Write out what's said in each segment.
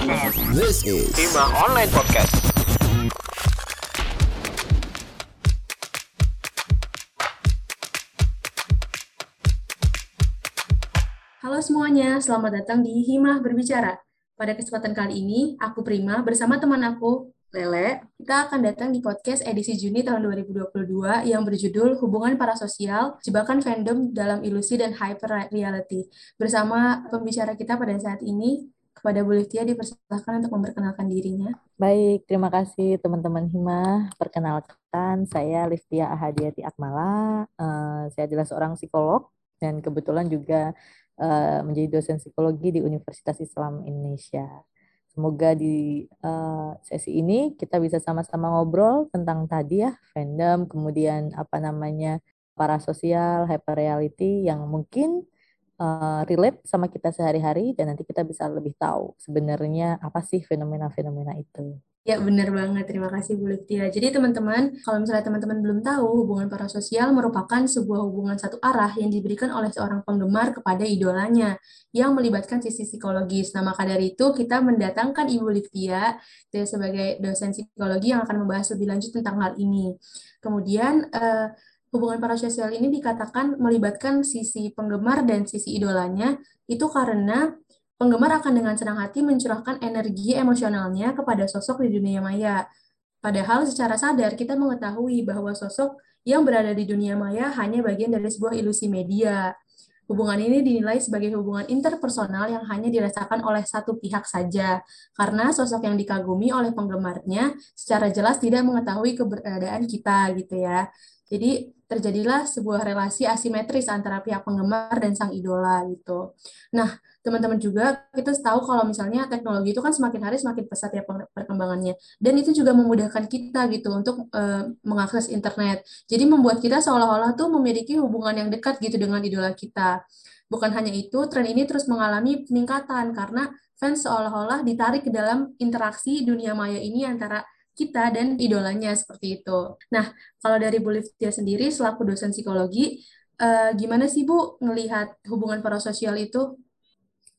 This is Hima Online Podcast. Halo semuanya, selamat datang di Himah Berbicara. Pada kesempatan kali ini, aku Prima bersama teman aku, Lele, kita akan datang di podcast edisi Juni tahun 2022 yang berjudul Hubungan Parasosial, Jebakan Fandom dalam Ilusi dan Hyper Reality. Bersama pembicara kita pada saat ini, kepada Bu Liftia dipersilahkan untuk memperkenalkan dirinya. Baik, terima kasih teman-teman Hima. Perkenalkan, saya Liftia Ahadiati Akmala. Uh, saya adalah seorang psikolog dan kebetulan juga uh, menjadi dosen psikologi di Universitas Islam Indonesia. Semoga di uh, sesi ini kita bisa sama-sama ngobrol tentang tadi ya fandom, kemudian apa namanya parasosial, hyperreality yang mungkin uh, relate sama kita sehari-hari dan nanti kita bisa lebih tahu sebenarnya apa sih fenomena-fenomena itu. Ya, benar banget. Terima kasih, Bu Liftia. Jadi, teman-teman, kalau misalnya teman-teman belum tahu, hubungan parasosial merupakan sebuah hubungan satu arah yang diberikan oleh seorang penggemar kepada idolanya, yang melibatkan sisi psikologis. Nah, maka dari itu, kita mendatangkan Ibu Liftia sebagai dosen psikologi yang akan membahas lebih lanjut tentang hal ini. Kemudian, uh, hubungan parasosial ini dikatakan melibatkan sisi penggemar dan sisi idolanya itu karena penggemar akan dengan senang hati mencurahkan energi emosionalnya kepada sosok di dunia maya. Padahal secara sadar kita mengetahui bahwa sosok yang berada di dunia maya hanya bagian dari sebuah ilusi media. Hubungan ini dinilai sebagai hubungan interpersonal yang hanya dirasakan oleh satu pihak saja, karena sosok yang dikagumi oleh penggemarnya secara jelas tidak mengetahui keberadaan kita gitu ya. Jadi terjadilah sebuah relasi asimetris antara pihak penggemar dan sang idola gitu. Nah, teman-teman juga kita tahu kalau misalnya teknologi itu kan semakin hari semakin pesat ya perkembangannya dan itu juga memudahkan kita gitu untuk uh, mengakses internet. Jadi membuat kita seolah-olah tuh memiliki hubungan yang dekat gitu dengan idola kita. Bukan hanya itu, tren ini terus mengalami peningkatan karena fans seolah-olah ditarik ke dalam interaksi dunia maya ini antara kita dan idolanya seperti itu. Nah, kalau dari Bu Liftia sendiri selaku dosen psikologi, uh, gimana sih Bu melihat hubungan parasosial itu?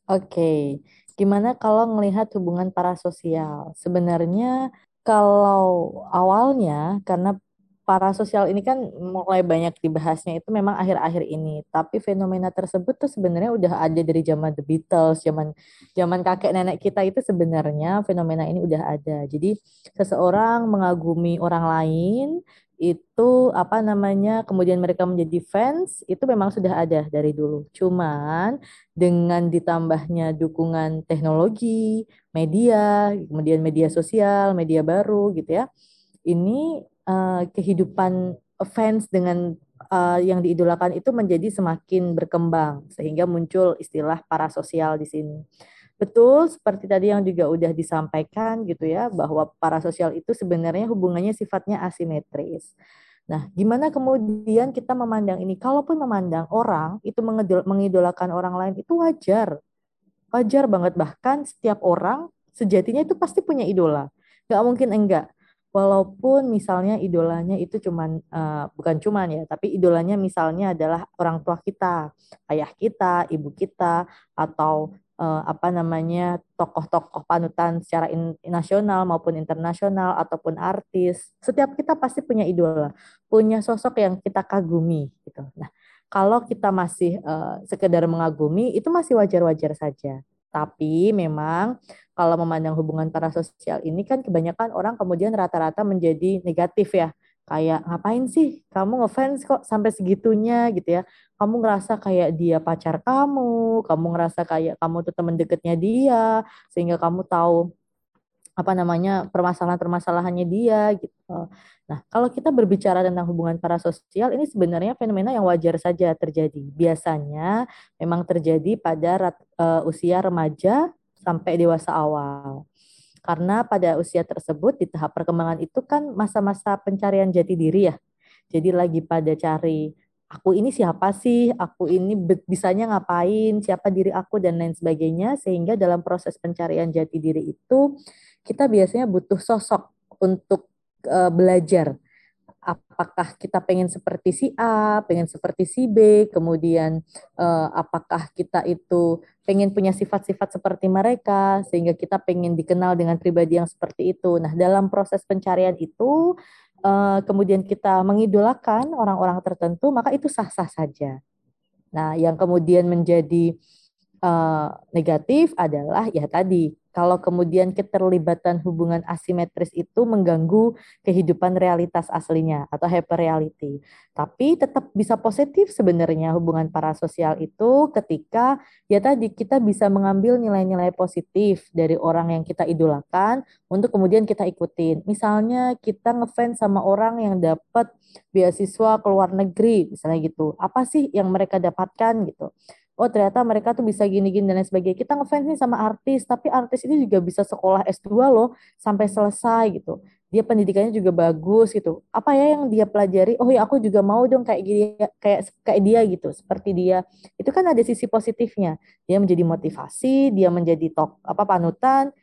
Oke, okay. gimana kalau melihat hubungan parasosial? Sebenarnya kalau awalnya karena parasosial ini kan mulai banyak dibahasnya itu memang akhir-akhir ini. Tapi fenomena tersebut tuh sebenarnya udah ada dari zaman The Beatles, zaman zaman kakek nenek kita itu sebenarnya fenomena ini udah ada. Jadi seseorang mengagumi orang lain itu apa namanya kemudian mereka menjadi fans itu memang sudah ada dari dulu. Cuman dengan ditambahnya dukungan teknologi, media, kemudian media sosial, media baru gitu ya. Ini uh, kehidupan fans dengan uh, yang diidolakan itu menjadi semakin berkembang sehingga muncul istilah parasosial di sini. Betul seperti tadi yang juga udah disampaikan gitu ya bahwa parasosial itu sebenarnya hubungannya sifatnya asimetris. Nah, gimana kemudian kita memandang ini? Kalaupun memandang orang itu mengidolakan orang lain itu wajar. Wajar banget bahkan setiap orang sejatinya itu pasti punya idola. Gak mungkin enggak walaupun misalnya idolanya itu cuman uh, bukan cuman ya, tapi idolanya misalnya adalah orang tua kita, ayah kita, ibu kita, atau uh, apa namanya tokoh-tokoh panutan secara in, nasional maupun internasional ataupun artis. Setiap kita pasti punya idola, punya sosok yang kita kagumi gitu. Nah, kalau kita masih uh, sekedar mengagumi itu masih wajar-wajar saja. Tapi memang kalau memandang hubungan parasosial ini kan kebanyakan orang kemudian rata-rata menjadi negatif ya. Kayak ngapain sih kamu ngefans kok sampai segitunya gitu ya. Kamu ngerasa kayak dia pacar kamu, kamu ngerasa kayak kamu tuh teman deketnya dia, sehingga kamu tahu apa namanya permasalahan-permasalahannya dia gitu. Nah, kalau kita berbicara tentang hubungan parasosial, ini sebenarnya fenomena yang wajar saja terjadi. Biasanya memang terjadi pada uh, usia remaja sampai dewasa awal. Karena pada usia tersebut di tahap perkembangan itu kan masa-masa pencarian jati diri ya. Jadi lagi pada cari aku ini siapa sih, aku ini bisanya ngapain, siapa diri aku? Dan lain sebagainya. Sehingga dalam proses pencarian jati diri itu kita biasanya butuh sosok untuk uh, belajar. Apakah kita pengen seperti si A, pengen seperti si B, kemudian uh, apakah kita itu pengen punya sifat-sifat seperti mereka, sehingga kita pengen dikenal dengan pribadi yang seperti itu. Nah, dalam proses pencarian itu, uh, kemudian kita mengidolakan orang-orang tertentu, maka itu sah-sah saja. Nah, yang kemudian menjadi uh, negatif adalah ya tadi kalau kemudian keterlibatan hubungan asimetris itu mengganggu kehidupan realitas aslinya atau hyper reality. Tapi tetap bisa positif sebenarnya hubungan parasosial itu ketika ya tadi kita bisa mengambil nilai-nilai positif dari orang yang kita idolakan untuk kemudian kita ikutin. Misalnya kita ngefans sama orang yang dapat beasiswa ke luar negeri misalnya gitu. Apa sih yang mereka dapatkan gitu? Oh ternyata mereka tuh bisa gini-gini dan lain sebagainya. Kita ngefans nih sama artis, tapi artis ini juga bisa sekolah S2 loh sampai selesai gitu. Dia pendidikannya juga bagus gitu. Apa ya yang dia pelajari? Oh ya aku juga mau dong kayak gini kayak kayak dia gitu, seperti dia. Itu kan ada sisi positifnya. Dia menjadi motivasi, dia menjadi tok apa panutan.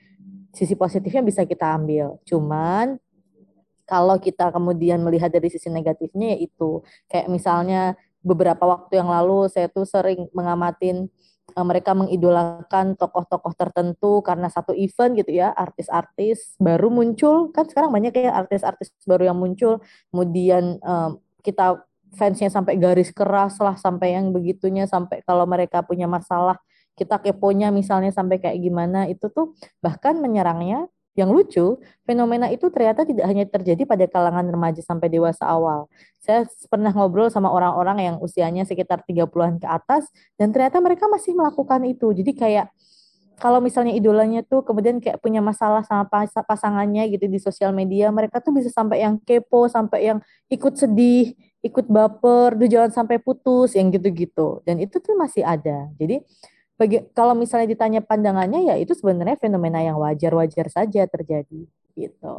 Sisi positifnya bisa kita ambil. Cuman kalau kita kemudian melihat dari sisi negatifnya yaitu kayak misalnya beberapa waktu yang lalu saya tuh sering mengamatin uh, mereka mengidolakan tokoh-tokoh tertentu karena satu event gitu ya, artis-artis baru muncul. Kan sekarang banyak ya artis-artis baru yang muncul, kemudian um, kita fansnya sampai garis keras lah sampai yang begitunya sampai kalau mereka punya masalah kita keponya misalnya sampai kayak gimana. Itu tuh bahkan menyerangnya yang lucu, fenomena itu ternyata tidak hanya terjadi pada kalangan remaja sampai dewasa awal. Saya pernah ngobrol sama orang-orang yang usianya sekitar 30-an ke atas, dan ternyata mereka masih melakukan itu. Jadi kayak, kalau misalnya idolanya tuh kemudian kayak punya masalah sama pasangannya gitu di sosial media, mereka tuh bisa sampai yang kepo, sampai yang ikut sedih, ikut baper, tuh jangan sampai putus, yang gitu-gitu. Dan itu tuh masih ada. Jadi bagi kalau misalnya ditanya pandangannya ya itu sebenarnya fenomena yang wajar-wajar saja terjadi gitu.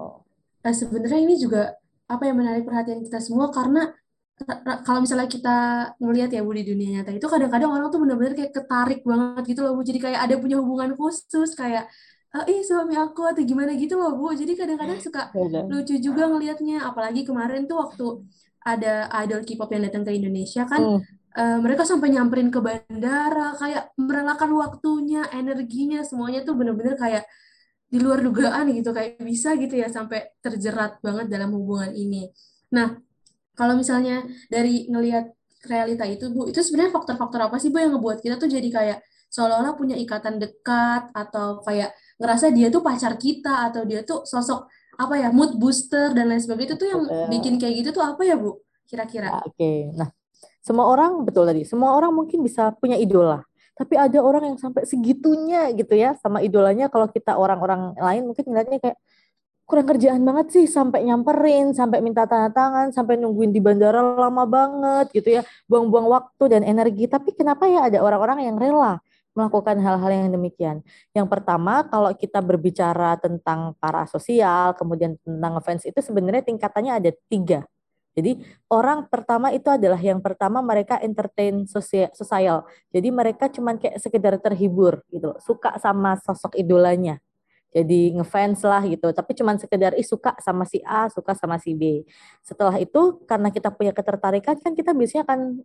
Nah, sebenarnya ini juga apa yang menarik perhatian kita semua karena kalau misalnya kita ngelihat ya Bu di dunia nyata itu kadang-kadang orang tuh benar-benar kayak ketarik banget gitu loh Bu. Jadi kayak ada punya hubungan khusus kayak oh, ih suami aku atau gimana gitu loh Bu. Jadi kadang-kadang suka lucu juga ngelihatnya apalagi kemarin tuh waktu ada idol K-pop yang datang ke Indonesia kan hmm uh, mereka sampai nyamperin ke bandara kayak merelakan waktunya energinya semuanya tuh bener-bener kayak di luar dugaan gitu kayak bisa gitu ya sampai terjerat banget dalam hubungan ini nah kalau misalnya dari ngelihat realita itu bu itu sebenarnya faktor-faktor apa sih bu yang ngebuat kita tuh jadi kayak seolah-olah punya ikatan dekat atau kayak ngerasa dia tuh pacar kita atau dia tuh sosok apa ya mood booster dan lain sebagainya itu tuh yang bikin kayak gitu tuh apa ya bu kira-kira? Oke, okay. nah semua orang betul tadi, semua orang mungkin bisa punya idola. Tapi ada orang yang sampai segitunya gitu ya sama idolanya kalau kita orang-orang lain mungkin ngeliatnya kayak kurang kerjaan banget sih sampai nyamperin, sampai minta tanda tangan, sampai nungguin di bandara lama banget gitu ya, buang-buang waktu dan energi. Tapi kenapa ya ada orang-orang yang rela melakukan hal-hal yang demikian? Yang pertama, kalau kita berbicara tentang para sosial, kemudian tentang fans itu sebenarnya tingkatannya ada tiga jadi orang pertama itu adalah yang pertama mereka entertain sosial. Jadi mereka cuman kayak sekedar terhibur gitu, suka sama sosok idolanya. Jadi ngefans lah gitu, tapi cuman sekedar ih suka sama si A, suka sama si B. Setelah itu karena kita punya ketertarikan kan kita biasanya akan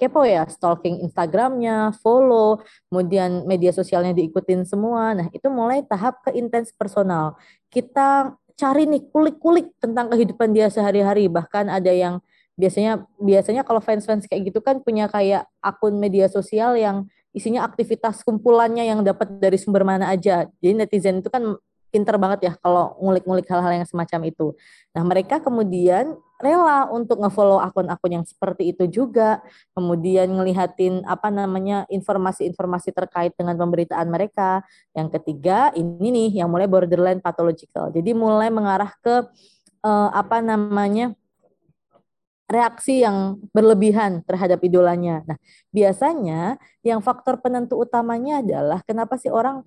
kepo ya, stalking Instagramnya, follow, kemudian media sosialnya diikutin semua. Nah itu mulai tahap ke intens personal. Kita cari nih kulik-kulik tentang kehidupan dia sehari-hari. Bahkan ada yang biasanya biasanya kalau fans-fans kayak gitu kan punya kayak akun media sosial yang isinya aktivitas kumpulannya yang dapat dari sumber mana aja. Jadi netizen itu kan pinter banget ya kalau ngulik-ngulik hal-hal yang semacam itu. Nah mereka kemudian rela untuk ngefollow akun-akun yang seperti itu juga, kemudian ngelihatin apa namanya informasi-informasi terkait dengan pemberitaan mereka. Yang ketiga ini nih yang mulai borderline pathological. Jadi mulai mengarah ke uh, apa namanya reaksi yang berlebihan terhadap idolanya. Nah, biasanya yang faktor penentu utamanya adalah kenapa sih orang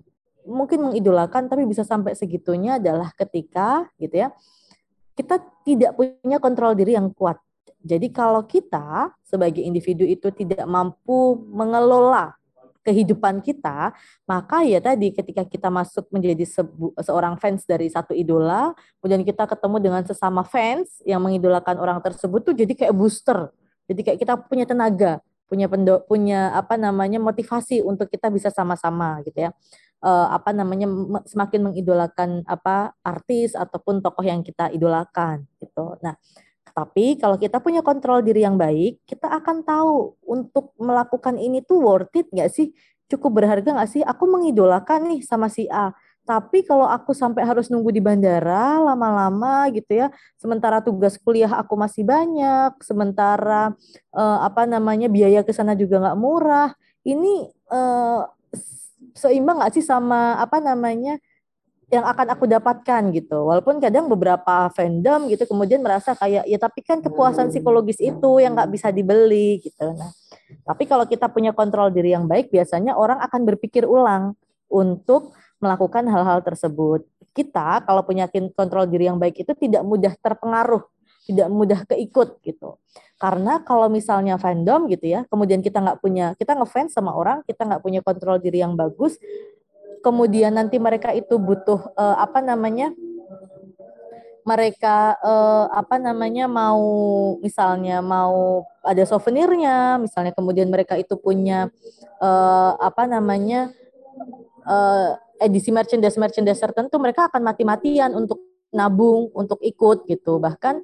mungkin mengidolakan tapi bisa sampai segitunya adalah ketika gitu ya kita tidak punya kontrol diri yang kuat. Jadi kalau kita sebagai individu itu tidak mampu mengelola kehidupan kita, maka ya tadi ketika kita masuk menjadi seorang fans dari satu idola, kemudian kita ketemu dengan sesama fans yang mengidolakan orang tersebut tuh jadi kayak booster. Jadi kayak kita punya tenaga, punya pendo, punya apa namanya motivasi untuk kita bisa sama-sama gitu ya. Uh, apa namanya semakin mengidolakan apa artis ataupun tokoh yang kita idolakan gitu. Nah, tapi kalau kita punya kontrol diri yang baik, kita akan tahu untuk melakukan ini tuh worth it nggak sih? Cukup berharga nggak sih? Aku mengidolakan nih sama si A. Tapi kalau aku sampai harus nunggu di bandara lama-lama gitu ya, sementara tugas kuliah aku masih banyak, sementara uh, apa namanya biaya ke sana juga nggak murah. Ini uh, seimbang nggak sih sama apa namanya yang akan aku dapatkan gitu. Walaupun kadang beberapa fandom gitu kemudian merasa kayak ya tapi kan kepuasan psikologis itu yang nggak bisa dibeli gitu. Nah, tapi kalau kita punya kontrol diri yang baik biasanya orang akan berpikir ulang untuk melakukan hal-hal tersebut. Kita kalau punya kontrol diri yang baik itu tidak mudah terpengaruh, tidak mudah keikut gitu. Karena kalau misalnya fandom gitu ya, kemudian kita nggak punya, kita ngefans sama orang, kita nggak punya kontrol diri yang bagus, kemudian nanti mereka itu butuh uh, apa namanya mereka uh, apa namanya mau misalnya mau ada souvenirnya misalnya kemudian mereka itu punya uh, apa namanya uh, edisi merchandise merchandise tertentu mereka akan mati-matian untuk nabung untuk ikut gitu. Bahkan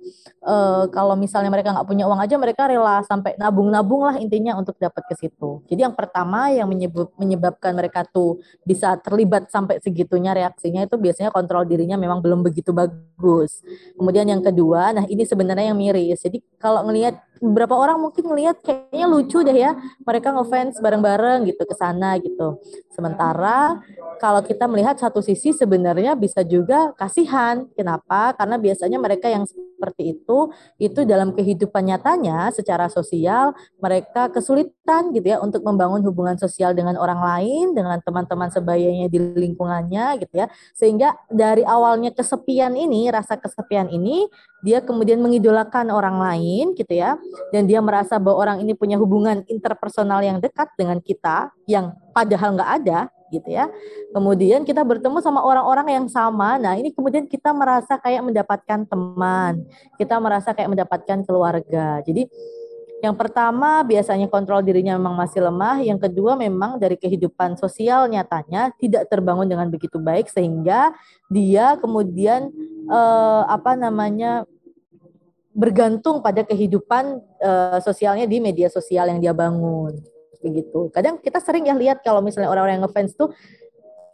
e, kalau misalnya mereka nggak punya uang aja mereka rela sampai nabung-nabung lah intinya untuk dapat ke situ. Jadi yang pertama yang menyebab, menyebabkan mereka tuh bisa terlibat sampai segitunya reaksinya itu biasanya kontrol dirinya memang belum begitu bagus. Kemudian yang kedua nah ini sebenarnya yang miris. Jadi kalau ngelihat beberapa orang mungkin ngelihat kayaknya lucu deh ya mereka ngefans bareng-bareng gitu ke sana gitu. Sementara kalau kita melihat satu sisi sebenarnya bisa juga kasihan. Kenapa? Karena biasanya mereka yang seperti itu itu dalam kehidupan nyatanya secara sosial mereka kesulitan gitu ya untuk membangun hubungan sosial dengan orang lain dengan teman-teman sebayanya di lingkungannya gitu ya. Sehingga dari awalnya kesepian ini rasa kesepian ini dia kemudian mengidolakan orang lain gitu ya. Dan dia merasa bahwa orang ini punya hubungan interpersonal yang dekat dengan kita yang padahal nggak ada gitu ya. Kemudian kita bertemu sama orang-orang yang sama. Nah, ini kemudian kita merasa kayak mendapatkan teman. Kita merasa kayak mendapatkan keluarga. Jadi yang pertama biasanya kontrol dirinya memang masih lemah, yang kedua memang dari kehidupan sosial nyatanya tidak terbangun dengan begitu baik sehingga dia kemudian eh, apa namanya bergantung pada kehidupan uh, sosialnya di media sosial yang dia bangun begitu. Kadang kita sering ya lihat kalau misalnya orang-orang yang ngefans tuh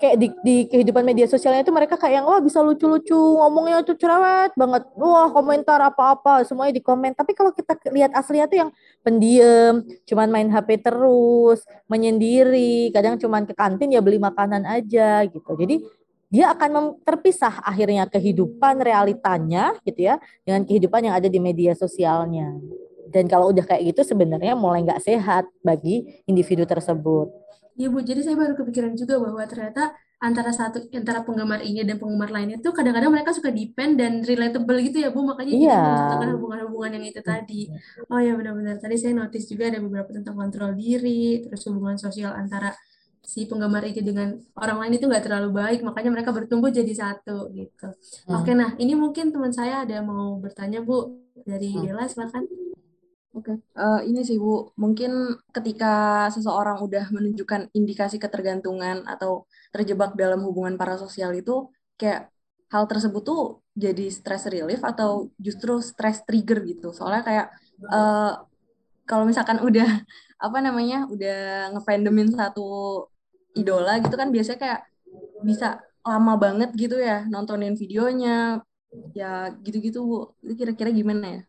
kayak di, di kehidupan media sosialnya itu mereka kayak yang wah bisa lucu-lucu ngomongnya tuh cerewet banget wah komentar apa-apa semuanya di komen tapi kalau kita lihat aslinya tuh yang pendiam cuman main HP terus menyendiri kadang cuman ke kantin ya beli makanan aja gitu jadi dia akan terpisah akhirnya kehidupan realitanya gitu ya dengan kehidupan yang ada di media sosialnya. Dan kalau udah kayak gitu sebenarnya mulai nggak sehat bagi individu tersebut. Iya Bu, jadi saya baru kepikiran juga bahwa ternyata antara satu antara penggemar ini dan penggemar lainnya tuh kadang-kadang mereka suka depend dan relatable gitu ya Bu. Makanya iya. menciptakan hubungan-hubungan yang itu tadi. Oh ya benar-benar. Tadi saya notice juga ada beberapa tentang kontrol diri terus hubungan sosial antara si penggemar itu dengan orang lain itu nggak terlalu baik. Makanya mereka bertumbuh jadi satu gitu. Hmm. oke nah ini mungkin teman saya ada mau bertanya bu. Dari hmm. Dela silakan Oke, okay. uh, ini sih Bu, mungkin ketika seseorang udah menunjukkan indikasi ketergantungan atau terjebak dalam hubungan parasosial itu, kayak hal tersebut tuh jadi stress relief atau justru stress trigger gitu. Soalnya kayak uh, kalau misalkan udah apa namanya, udah ngefandomin satu idola gitu kan biasanya kayak bisa lama banget gitu ya nontonin videonya. Ya gitu-gitu Bu. Itu kira-kira gimana ya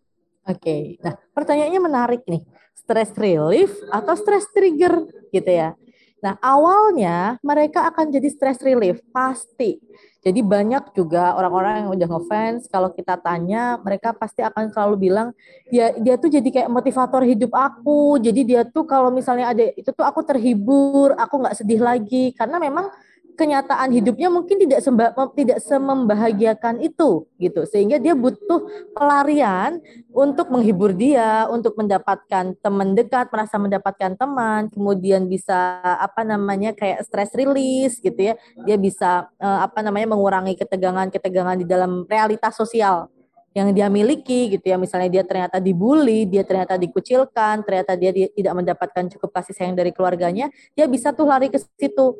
Oke, nah pertanyaannya menarik nih, stress relief atau stress trigger gitu ya. Nah awalnya mereka akan jadi stress relief pasti. Jadi banyak juga orang-orang yang udah ngefans kalau kita tanya mereka pasti akan selalu bilang ya dia tuh jadi kayak motivator hidup aku. Jadi dia tuh kalau misalnya ada itu tuh aku terhibur, aku nggak sedih lagi karena memang kenyataan hidupnya mungkin tidak semba, tidak semembahagiakan itu gitu. Sehingga dia butuh pelarian untuk menghibur dia untuk mendapatkan teman dekat merasa mendapatkan teman kemudian bisa apa namanya kayak stress release gitu ya. Dia bisa uh, apa namanya mengurangi ketegangan-ketegangan di dalam realitas sosial yang dia miliki gitu ya. Misalnya dia ternyata dibully dia ternyata dikucilkan ternyata dia tidak mendapatkan cukup kasih sayang dari keluarganya dia bisa tuh lari ke situ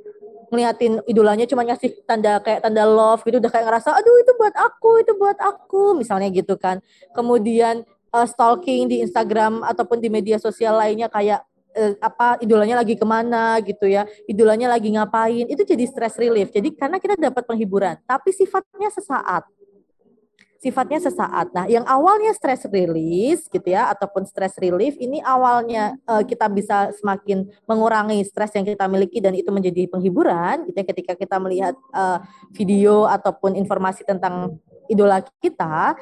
ngeliatin idolanya cuma ngasih tanda kayak tanda love gitu udah kayak ngerasa aduh itu buat aku itu buat aku misalnya gitu kan. Kemudian uh, stalking di Instagram ataupun di media sosial lainnya kayak uh, apa idolanya lagi ke mana gitu ya idolanya lagi ngapain itu jadi stress relief. Jadi karena kita dapat penghiburan tapi sifatnya sesaat sifatnya sesaat. Nah, yang awalnya stress release gitu ya ataupun stress relief ini awalnya uh, kita bisa semakin mengurangi stres yang kita miliki dan itu menjadi penghiburan gitu ya ketika kita melihat uh, video ataupun informasi tentang idola kita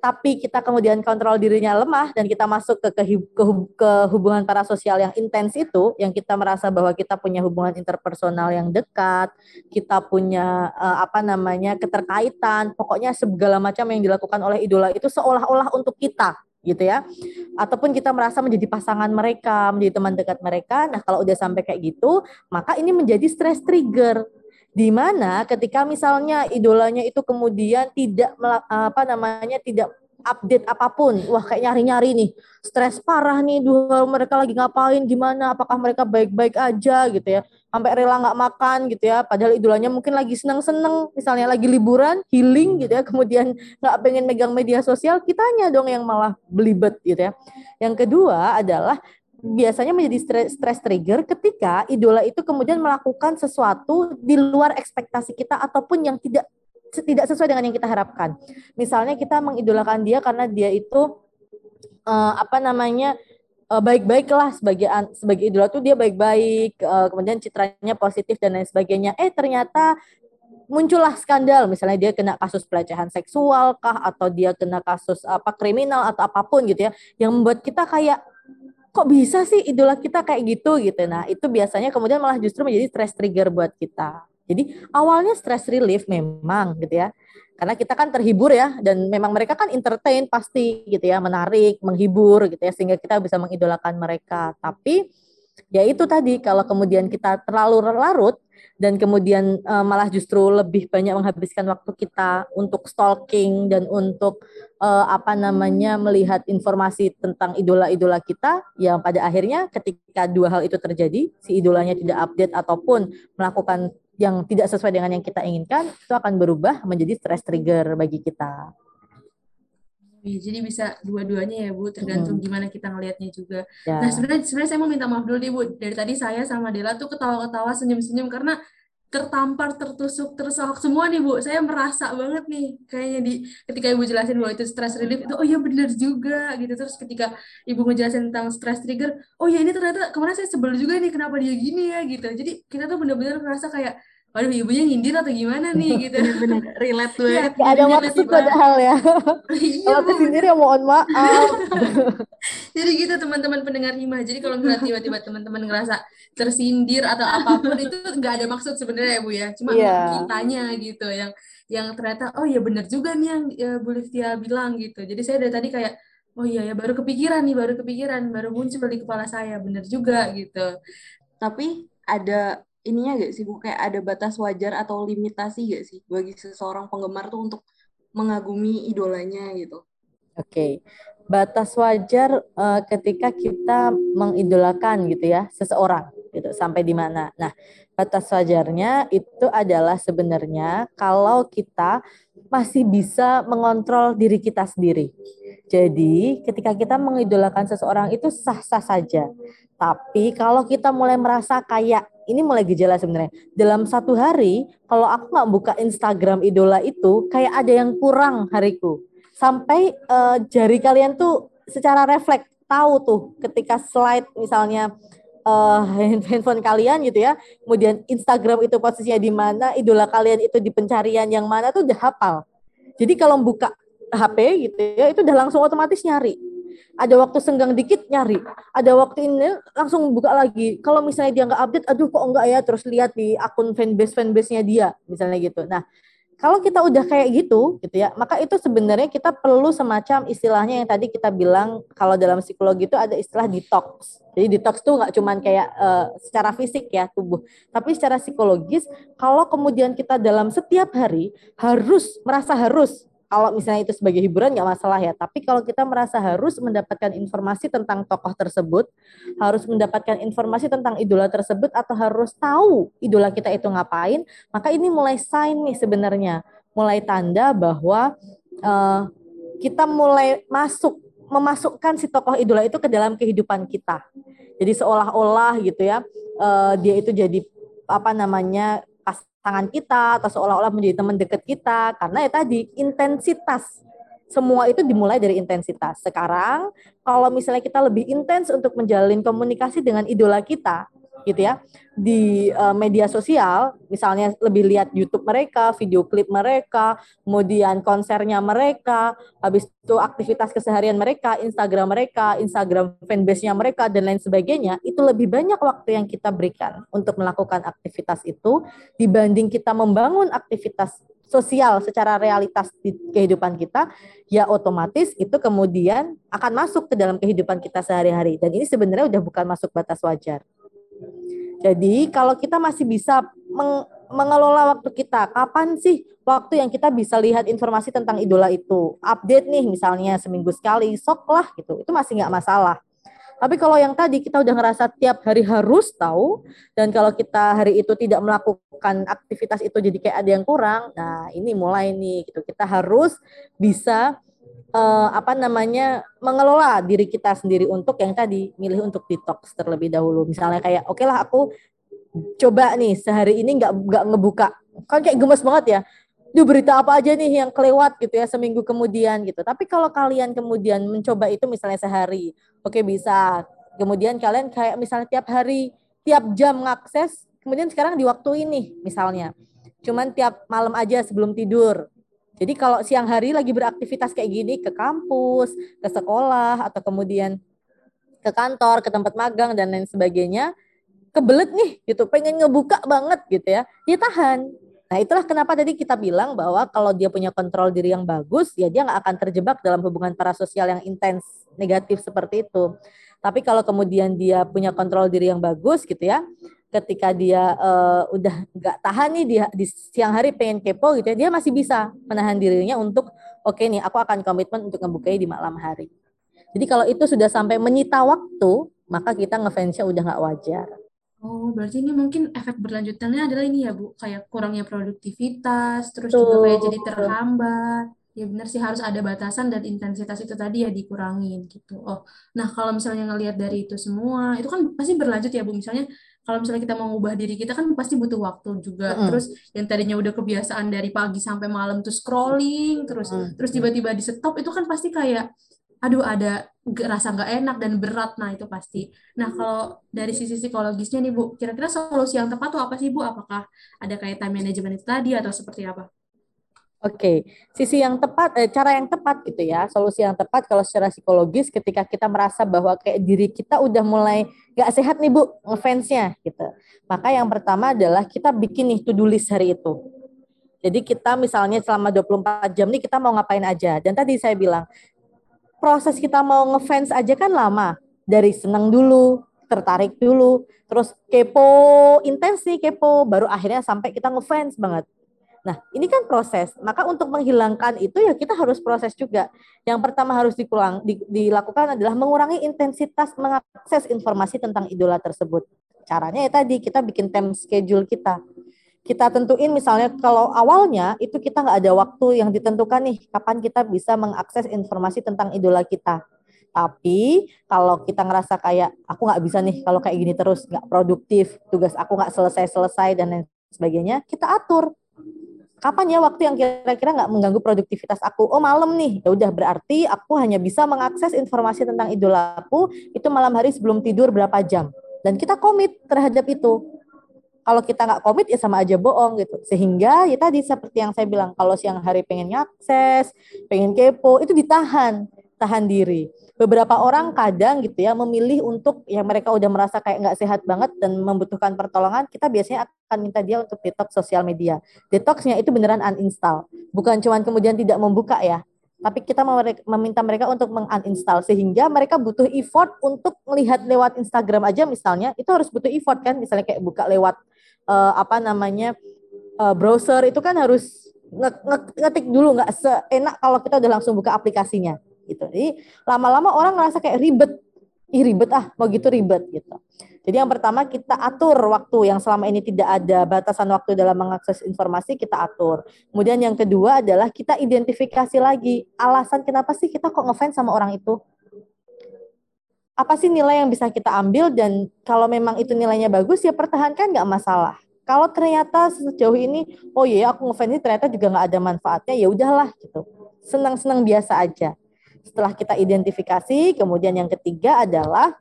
tapi kita kemudian kontrol dirinya lemah dan kita masuk ke, ke, ke, ke hubungan parasosial yang intens itu, yang kita merasa bahwa kita punya hubungan interpersonal yang dekat, kita punya uh, apa namanya keterkaitan, pokoknya segala macam yang dilakukan oleh idola itu seolah-olah untuk kita gitu ya. Ataupun kita merasa menjadi pasangan mereka menjadi teman dekat mereka. Nah kalau udah sampai kayak gitu maka ini menjadi stress trigger di mana ketika misalnya idolanya itu kemudian tidak apa namanya tidak update apa pun wah kayak nyari-nyari nih stres parah nih dua mereka lagi ngapain gimana apakah mereka baik-baik aja gitu ya sampai rela nggak makan gitu ya padahal idolanya mungkin lagi seneng-seneng misalnya lagi liburan healing gitu ya kemudian nggak pengen megang media sosial kitanya dong yang malah belibet gitu ya. Yang kedua adalah biasanya menjadi stress, trigger ketika idola itu kemudian melakukan sesuatu di luar ekspektasi kita ataupun yang tidak tidak sesuai dengan yang kita harapkan. Misalnya kita mengidolakan dia karena dia itu uh, apa namanya uh, baik-baik lah sebagai sebagai idola tuh dia baik-baik, uh, kemudian citranya positif dan lain sebagainya. Eh ternyata muncullah skandal misalnya dia kena kasus pelecehan seksual kah atau dia kena kasus apa kriminal atau apa pun gitu ya yang membuat kita kayak kok bisa sih idola kita kayak gitu gitu. Nah, itu biasanya kemudian malah justru menjadi stress trigger buat kita. Jadi awalnya stress relief memang gitu ya. Karena kita kan terhibur ya dan memang mereka kan entertain pasti gitu ya, menarik, menghibur gitu ya sehingga kita bisa mengidolakan mereka. Tapi ya itu tadi kalau kemudian kita terlalu larut dan kemudian uh, malah justru lebih banyak menghabiskan waktu kita untuk stalking dan untuk uh, apa namanya melihat informasi tentang idola-idola kita yang pada akhirnya ketika dua hal itu terjadi si idolanya tidak update ataupun melakukan yang tidak sesuai dengan yang kita inginkan itu akan berubah menjadi stress trigger bagi kita. Ya, jadi bisa dua-duanya ya Bu, tergantung hmm. gimana kita ngelihatnya juga. Ya. Nah sebenarnya sebenarnya saya mau minta maaf dulu nih Bu, dari tadi saya sama Dela tuh ketawa-ketawa senyum-senyum karena tertampar, tertusuk, tersohok semua nih Bu. Saya merasa banget nih kayaknya di ketika Ibu jelasin bahwa itu stress relief itu oh iya benar juga gitu. Terus ketika Ibu ngejelasin tentang stress trigger, oh ya ini ternyata kemarin saya sebel juga nih kenapa dia gini ya gitu. Jadi kita tuh benar-benar merasa kayak waduh ibunya nyindir atau gimana nih gitu. Bener relate banget. Ya, ada maksud padahal ya. Iya, kalau kesindir ya mohon maaf. Jadi gitu teman-teman pendengar hima. Jadi kalau misalnya tiba-tiba teman-teman ngerasa tersindir atau apa pun itu nggak ada maksud sebenarnya ya bu ya. Cuma yeah. kitanya gitu yang yang ternyata oh ya benar juga nih yang ya, Bu Liftia bilang gitu. Jadi saya dari tadi kayak oh iya ya baru kepikiran nih baru kepikiran baru muncul di kepala saya benar juga gitu. Tapi ada ininya gak sih Bu kayak ada batas wajar atau limitasi gak sih bagi seseorang penggemar tuh untuk mengagumi idolanya gitu? Oke, okay. batas wajar uh, ketika kita mengidolakan gitu ya seseorang gitu sampai di mana. Nah, batas wajarnya itu adalah sebenarnya kalau kita masih bisa mengontrol diri kita sendiri. Jadi, ketika kita mengidolakan seseorang itu sah-sah saja. Tapi kalau kita mulai merasa kayak ini mulai gejala sebenarnya. Dalam satu hari, kalau aku nggak buka Instagram idola itu, kayak ada yang kurang hariku. Sampai uh, jari kalian tuh secara refleks tahu tuh ketika slide misalnya uh, handphone kalian gitu ya, kemudian Instagram itu posisinya di mana, idola kalian itu di pencarian yang mana tuh udah hafal. Jadi kalau buka HP gitu ya, itu udah langsung otomatis nyari. Ada waktu senggang dikit nyari, ada waktu ini langsung buka lagi. Kalau misalnya dia nggak update, aduh kok enggak ya, terus lihat di akun fanbase fanbase-nya dia, misalnya gitu. Nah, kalau kita udah kayak gitu, gitu ya, maka itu sebenarnya kita perlu semacam istilahnya yang tadi kita bilang kalau dalam psikologi itu ada istilah detox. Jadi detox tuh nggak cuman kayak uh, secara fisik ya tubuh, tapi secara psikologis. Kalau kemudian kita dalam setiap hari harus merasa harus kalau misalnya itu sebagai hiburan nggak masalah ya. Tapi kalau kita merasa harus mendapatkan informasi tentang tokoh tersebut, harus mendapatkan informasi tentang idola tersebut atau harus tahu idola kita itu ngapain, maka ini mulai sign nih sebenarnya, mulai tanda bahwa uh, kita mulai masuk memasukkan si tokoh idola itu ke dalam kehidupan kita. Jadi seolah-olah gitu ya, uh, dia itu jadi apa namanya tangan kita atau seolah-olah menjadi teman dekat kita karena ya tadi intensitas semua itu dimulai dari intensitas. Sekarang kalau misalnya kita lebih intens untuk menjalin komunikasi dengan idola kita, gitu ya di uh, media sosial misalnya lebih lihat YouTube mereka video klip mereka kemudian konsernya mereka habis itu aktivitas keseharian mereka Instagram mereka Instagram fanbase-nya mereka dan lain sebagainya itu lebih banyak waktu yang kita berikan untuk melakukan aktivitas itu dibanding kita membangun aktivitas sosial secara realitas di kehidupan kita, ya otomatis itu kemudian akan masuk ke dalam kehidupan kita sehari-hari. Dan ini sebenarnya udah bukan masuk batas wajar. Jadi kalau kita masih bisa meng mengelola waktu kita, kapan sih waktu yang kita bisa lihat informasi tentang idola itu? Update nih misalnya seminggu sekali, sok lah gitu. Itu masih nggak masalah. Tapi kalau yang tadi kita udah ngerasa tiap hari harus tahu dan kalau kita hari itu tidak melakukan aktivitas itu jadi kayak ada yang kurang, nah ini mulai nih gitu. Kita harus bisa uh, apa namanya mengelola diri kita sendiri untuk yang tadi milih untuk detox terlebih dahulu misalnya kayak oke okay lah aku coba nih sehari ini nggak nggak ngebuka kan kayak gemes banget ya Duh berita apa aja nih yang kelewat gitu ya seminggu kemudian gitu. Tapi kalau kalian kemudian mencoba itu misalnya sehari, oke okay, bisa. Kemudian kalian kayak misalnya tiap hari, tiap jam ngakses, kemudian sekarang di waktu ini misalnya. Cuman tiap malam aja sebelum tidur. Jadi kalau siang hari lagi beraktivitas kayak gini ke kampus, ke sekolah atau kemudian ke kantor, ke tempat magang dan lain sebagainya, kebelet nih gitu, pengen ngebuka banget gitu ya, dia tahan. Nah itulah kenapa tadi kita bilang bahwa kalau dia punya kontrol diri yang bagus, ya dia nggak akan terjebak dalam hubungan parasosial yang intens negatif seperti itu. Tapi kalau kemudian dia punya kontrol diri yang bagus gitu ya, ketika dia uh, udah nggak tahan nih di, di siang hari pengen kepo gitu ya, dia masih bisa menahan dirinya untuk oke okay nih aku akan komitmen untuk ngebukai di malam hari. Jadi kalau itu sudah sampai menyita waktu, maka kita ngefansnya udah nggak wajar. Oh, berarti ini mungkin efek berlanjutannya adalah ini ya Bu, kayak kurangnya produktivitas, terus Tuh. juga kayak jadi terhambat. Ya benar sih harus ada batasan dan intensitas itu tadi ya dikurangin gitu. Oh, nah kalau misalnya ngelihat dari itu semua, itu kan pasti berlanjut ya Bu. Misalnya kalau misalnya kita mau mengubah diri kita kan pasti butuh waktu juga. Mm. Terus yang tadinya udah kebiasaan dari pagi sampai malam tuh scrolling, terus mm. terus tiba-tiba di stop itu kan pasti kayak aduh ada rasa nggak enak dan berat nah itu pasti. Nah kalau dari sisi psikologisnya nih Bu, kira-kira solusi yang tepat tuh apa sih Bu? Apakah ada kayak time management itu tadi atau seperti apa? Oke, sisi yang tepat, eh, cara yang tepat gitu ya, solusi yang tepat kalau secara psikologis ketika kita merasa bahwa kayak diri kita udah mulai gak sehat nih bu, ngefansnya gitu. Maka yang pertama adalah kita bikin nih to-do list hari itu. Jadi kita misalnya selama 24 jam nih kita mau ngapain aja. Dan tadi saya bilang, proses kita mau ngefans aja kan lama. Dari seneng dulu, tertarik dulu, terus kepo, intens nih kepo, baru akhirnya sampai kita ngefans banget Nah, ini kan proses. Maka untuk menghilangkan itu ya kita harus proses juga. Yang pertama harus dikurang, di, dilakukan adalah mengurangi intensitas mengakses informasi tentang idola tersebut. Caranya ya tadi kita bikin time schedule kita. Kita tentuin misalnya kalau awalnya itu kita nggak ada waktu yang ditentukan nih kapan kita bisa mengakses informasi tentang idola kita. Tapi kalau kita ngerasa kayak aku nggak bisa nih kalau kayak gini terus nggak produktif, tugas aku nggak selesai-selesai dan lain sebagainya, kita atur kapan ya waktu yang kira-kira nggak mengganggu produktivitas aku? Oh malam nih, ya udah berarti aku hanya bisa mengakses informasi tentang idolaku itu malam hari sebelum tidur berapa jam. Dan kita komit terhadap itu. Kalau kita nggak komit ya sama aja bohong gitu. Sehingga ya tadi seperti yang saya bilang, kalau siang hari pengen ngakses, pengen kepo, itu ditahan. Tahan diri. Beberapa orang kadang gitu ya memilih untuk yang mereka udah merasa kayak nggak sehat banget dan membutuhkan pertolongan, kita biasanya akan minta dia untuk detox sosial media. Detoxnya itu beneran uninstall, bukan cuma kemudian tidak membuka ya, tapi kita meminta mereka untuk menguninstall sehingga mereka butuh effort untuk melihat lewat Instagram aja misalnya itu harus butuh effort kan misalnya kayak buka lewat uh, apa namanya uh, browser itu kan harus ngetik dulu nggak seenak kalau kita udah langsung buka aplikasinya gitu. Jadi lama-lama orang ngerasa kayak ribet. Ih ribet ah, mau gitu ribet gitu. Jadi yang pertama kita atur waktu yang selama ini tidak ada batasan waktu dalam mengakses informasi kita atur. Kemudian yang kedua adalah kita identifikasi lagi alasan kenapa sih kita kok ngefans sama orang itu. Apa sih nilai yang bisa kita ambil dan kalau memang itu nilainya bagus ya pertahankan nggak masalah. Kalau ternyata sejauh ini, oh iya aku ngefans ini ternyata juga nggak ada manfaatnya, ya udahlah gitu. Senang-senang biasa aja. Setelah kita identifikasi, kemudian yang ketiga adalah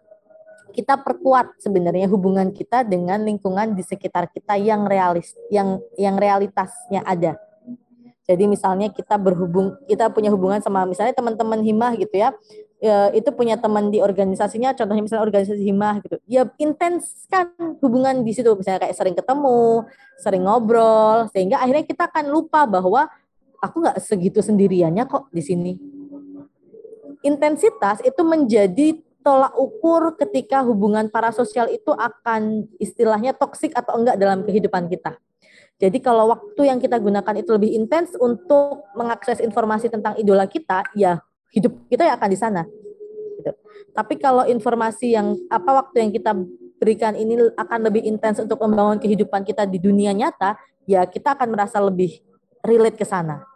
kita perkuat sebenarnya hubungan kita dengan lingkungan di sekitar kita yang realis, yang yang realitasnya ada. Jadi misalnya kita berhubung, kita punya hubungan sama misalnya teman-teman himah gitu ya, ya, itu punya teman di organisasinya, contohnya misalnya organisasi himah gitu, ya intenskan hubungan di situ, misalnya kayak sering ketemu, sering ngobrol, sehingga akhirnya kita akan lupa bahwa aku nggak segitu sendiriannya kok di sini. Intensitas itu menjadi tolak ukur ketika hubungan parasosial itu akan istilahnya toksik atau enggak dalam kehidupan kita. Jadi kalau waktu yang kita gunakan itu lebih intens untuk mengakses informasi tentang idola kita, ya hidup kita ya akan di sana. Gitu. Tapi kalau informasi yang apa waktu yang kita berikan ini akan lebih intens untuk membangun kehidupan kita di dunia nyata, ya kita akan merasa lebih relate ke sana.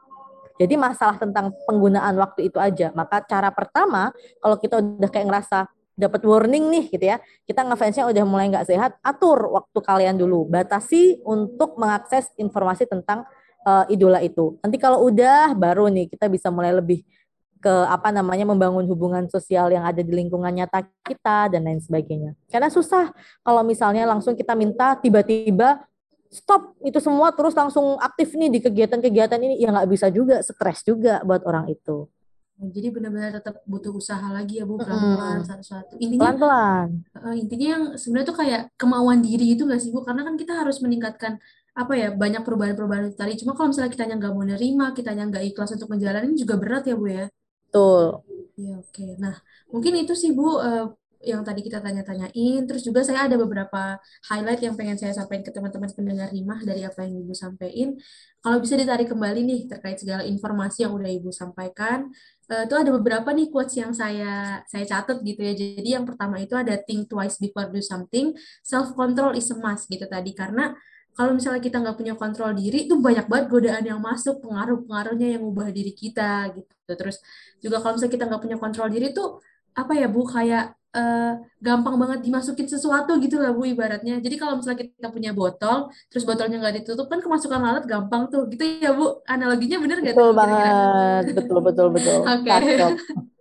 Jadi masalah tentang penggunaan waktu itu aja. Maka cara pertama, kalau kita udah kayak ngerasa dapat warning nih gitu ya, kita ngefansnya udah mulai nggak sehat, atur waktu kalian dulu, batasi untuk mengakses informasi tentang uh, idola itu. Nanti kalau udah, baru nih kita bisa mulai lebih ke apa namanya membangun hubungan sosial yang ada di lingkungan nyata kita dan lain sebagainya. Karena susah kalau misalnya langsung kita minta tiba-tiba stop itu semua terus langsung aktif nih di kegiatan-kegiatan ini ya nggak bisa juga stres juga buat orang itu. Jadi benar-benar tetap butuh usaha lagi ya Bu pelan-pelan hmm. satu-satu. Intinya pelan-pelan. Uh, intinya yang sebenarnya tuh kayak kemauan diri itu nggak sih Bu? Karena kan kita harus meningkatkan apa ya banyak perubahan-perubahan tadi. Cuma kalau misalnya kita yang nggak mau nerima, kita yang nggak ikhlas untuk menjalani juga berat ya Bu ya. Betul. Ya, oke. Nah, mungkin itu sih Bu uh, yang tadi kita tanya-tanyain. Terus juga saya ada beberapa highlight yang pengen saya sampaikan ke teman-teman pendengar Rimah dari apa yang Ibu sampaikan. Kalau bisa ditarik kembali nih terkait segala informasi yang udah Ibu sampaikan, uh, itu ada beberapa nih quotes yang saya saya catat gitu ya. Jadi yang pertama itu ada think twice before do something, self control is a must gitu tadi karena kalau misalnya kita nggak punya kontrol diri itu banyak banget godaan yang masuk pengaruh-pengaruhnya yang ubah diri kita gitu terus juga kalau misalnya kita nggak punya kontrol diri tuh apa ya bu kayak uh, gampang banget dimasukin sesuatu gitu lah bu ibaratnya. Jadi kalau misalnya kita punya botol terus botolnya nggak ditutup kan kemasukan lalat gampang tuh. Gitu ya bu? Analoginya bener nggak betul banget. Betul betul betul. Oke.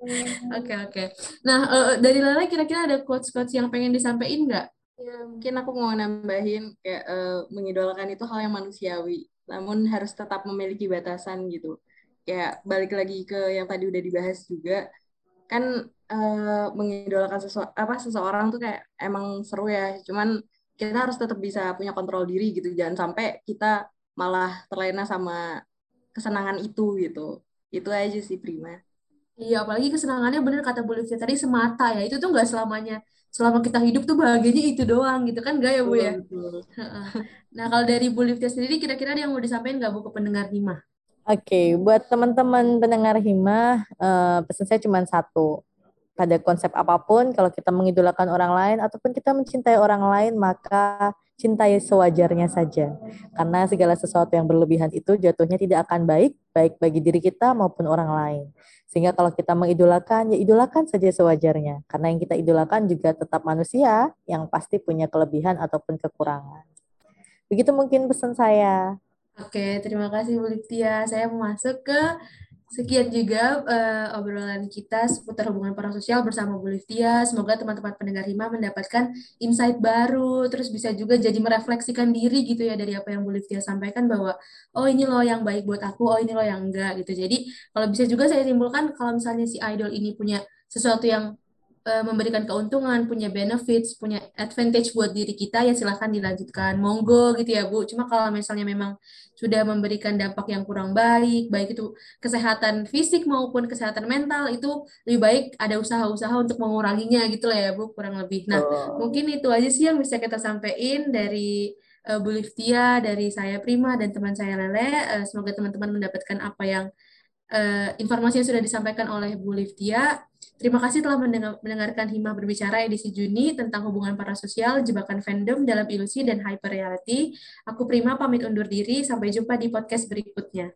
Oke oke. Nah uh, dari Lala kira-kira ada quotes quotes yang pengen disampaikan nggak? Ya, mungkin aku mau nambahin kayak uh, mengidolakan itu hal yang manusiawi, namun harus tetap memiliki batasan gitu. Kayak balik lagi ke yang tadi udah dibahas juga, kan uh, mengidolakan sesu apa seseorang tuh kayak emang seru ya, cuman kita harus tetap bisa punya kontrol diri gitu, jangan sampai kita malah terlena sama kesenangan itu gitu. Itu aja sih Prima. Iya, apalagi kesenangannya bener kata Bu tadi semata ya. Itu tuh nggak selamanya selama kita hidup tuh bahagianya itu doang gitu kan gak ya Bu ya? nah kalau dari Bu Livia sendiri kira-kira ada yang mau disampaikan nggak Bu ke pendengar Hima? Oke, okay, buat teman-teman pendengar Hima, uh, pesan saya cuma satu. Pada konsep apa pun, kalau kita mengidolakan orang lain ataupun kita mencintai orang lain, maka cintai sewajarnya saja. Karena segala sesuatu yang berlebihan itu jatuhnya tidak akan baik, baik bagi diri kita maupun orang lain. Sehingga kalau kita mengidolakan, ya idolakan saja sewajarnya. Karena yang kita idolakan juga tetap manusia yang pasti punya kelebihan ataupun kekurangan. Begitu mungkin pesan saya. Oke, terima kasih Bu Liptia. Saya masuk ke Sekian juga uh, obrolan kita seputar hubungan parasosial bersama Bu Livia. Semoga teman-teman pendengar Hima mendapatkan insight baru, terus bisa juga jadi merefleksikan diri gitu ya dari apa yang Bu Livia sampaikan bahwa oh ini loh yang baik buat aku, oh ini loh yang enggak gitu. Jadi kalau bisa juga saya simpulkan kalau misalnya si idol ini punya sesuatu yang uh, memberikan keuntungan, punya benefits, punya advantage buat diri kita, ya silahkan dilanjutkan. Monggo gitu ya Bu. Cuma kalau misalnya memang sudah memberikan dampak yang kurang baik, baik itu kesehatan fisik maupun kesehatan mental, itu lebih baik ada usaha-usaha untuk menguranginya gitu lah ya Bu, kurang lebih. Nah, oh. mungkin itu aja sih yang bisa kita sampaikan dari uh, Bu Liftia, dari saya Prima, dan teman saya Lele. Uh, semoga teman-teman mendapatkan apa yang uh, informasi yang sudah disampaikan oleh Bu Liftia. Terima kasih telah mendengarkan Hima berbicara edisi Juni tentang hubungan parasosial, jebakan fandom dalam ilusi dan hyper reality. Aku Prima pamit undur diri, sampai jumpa di podcast berikutnya.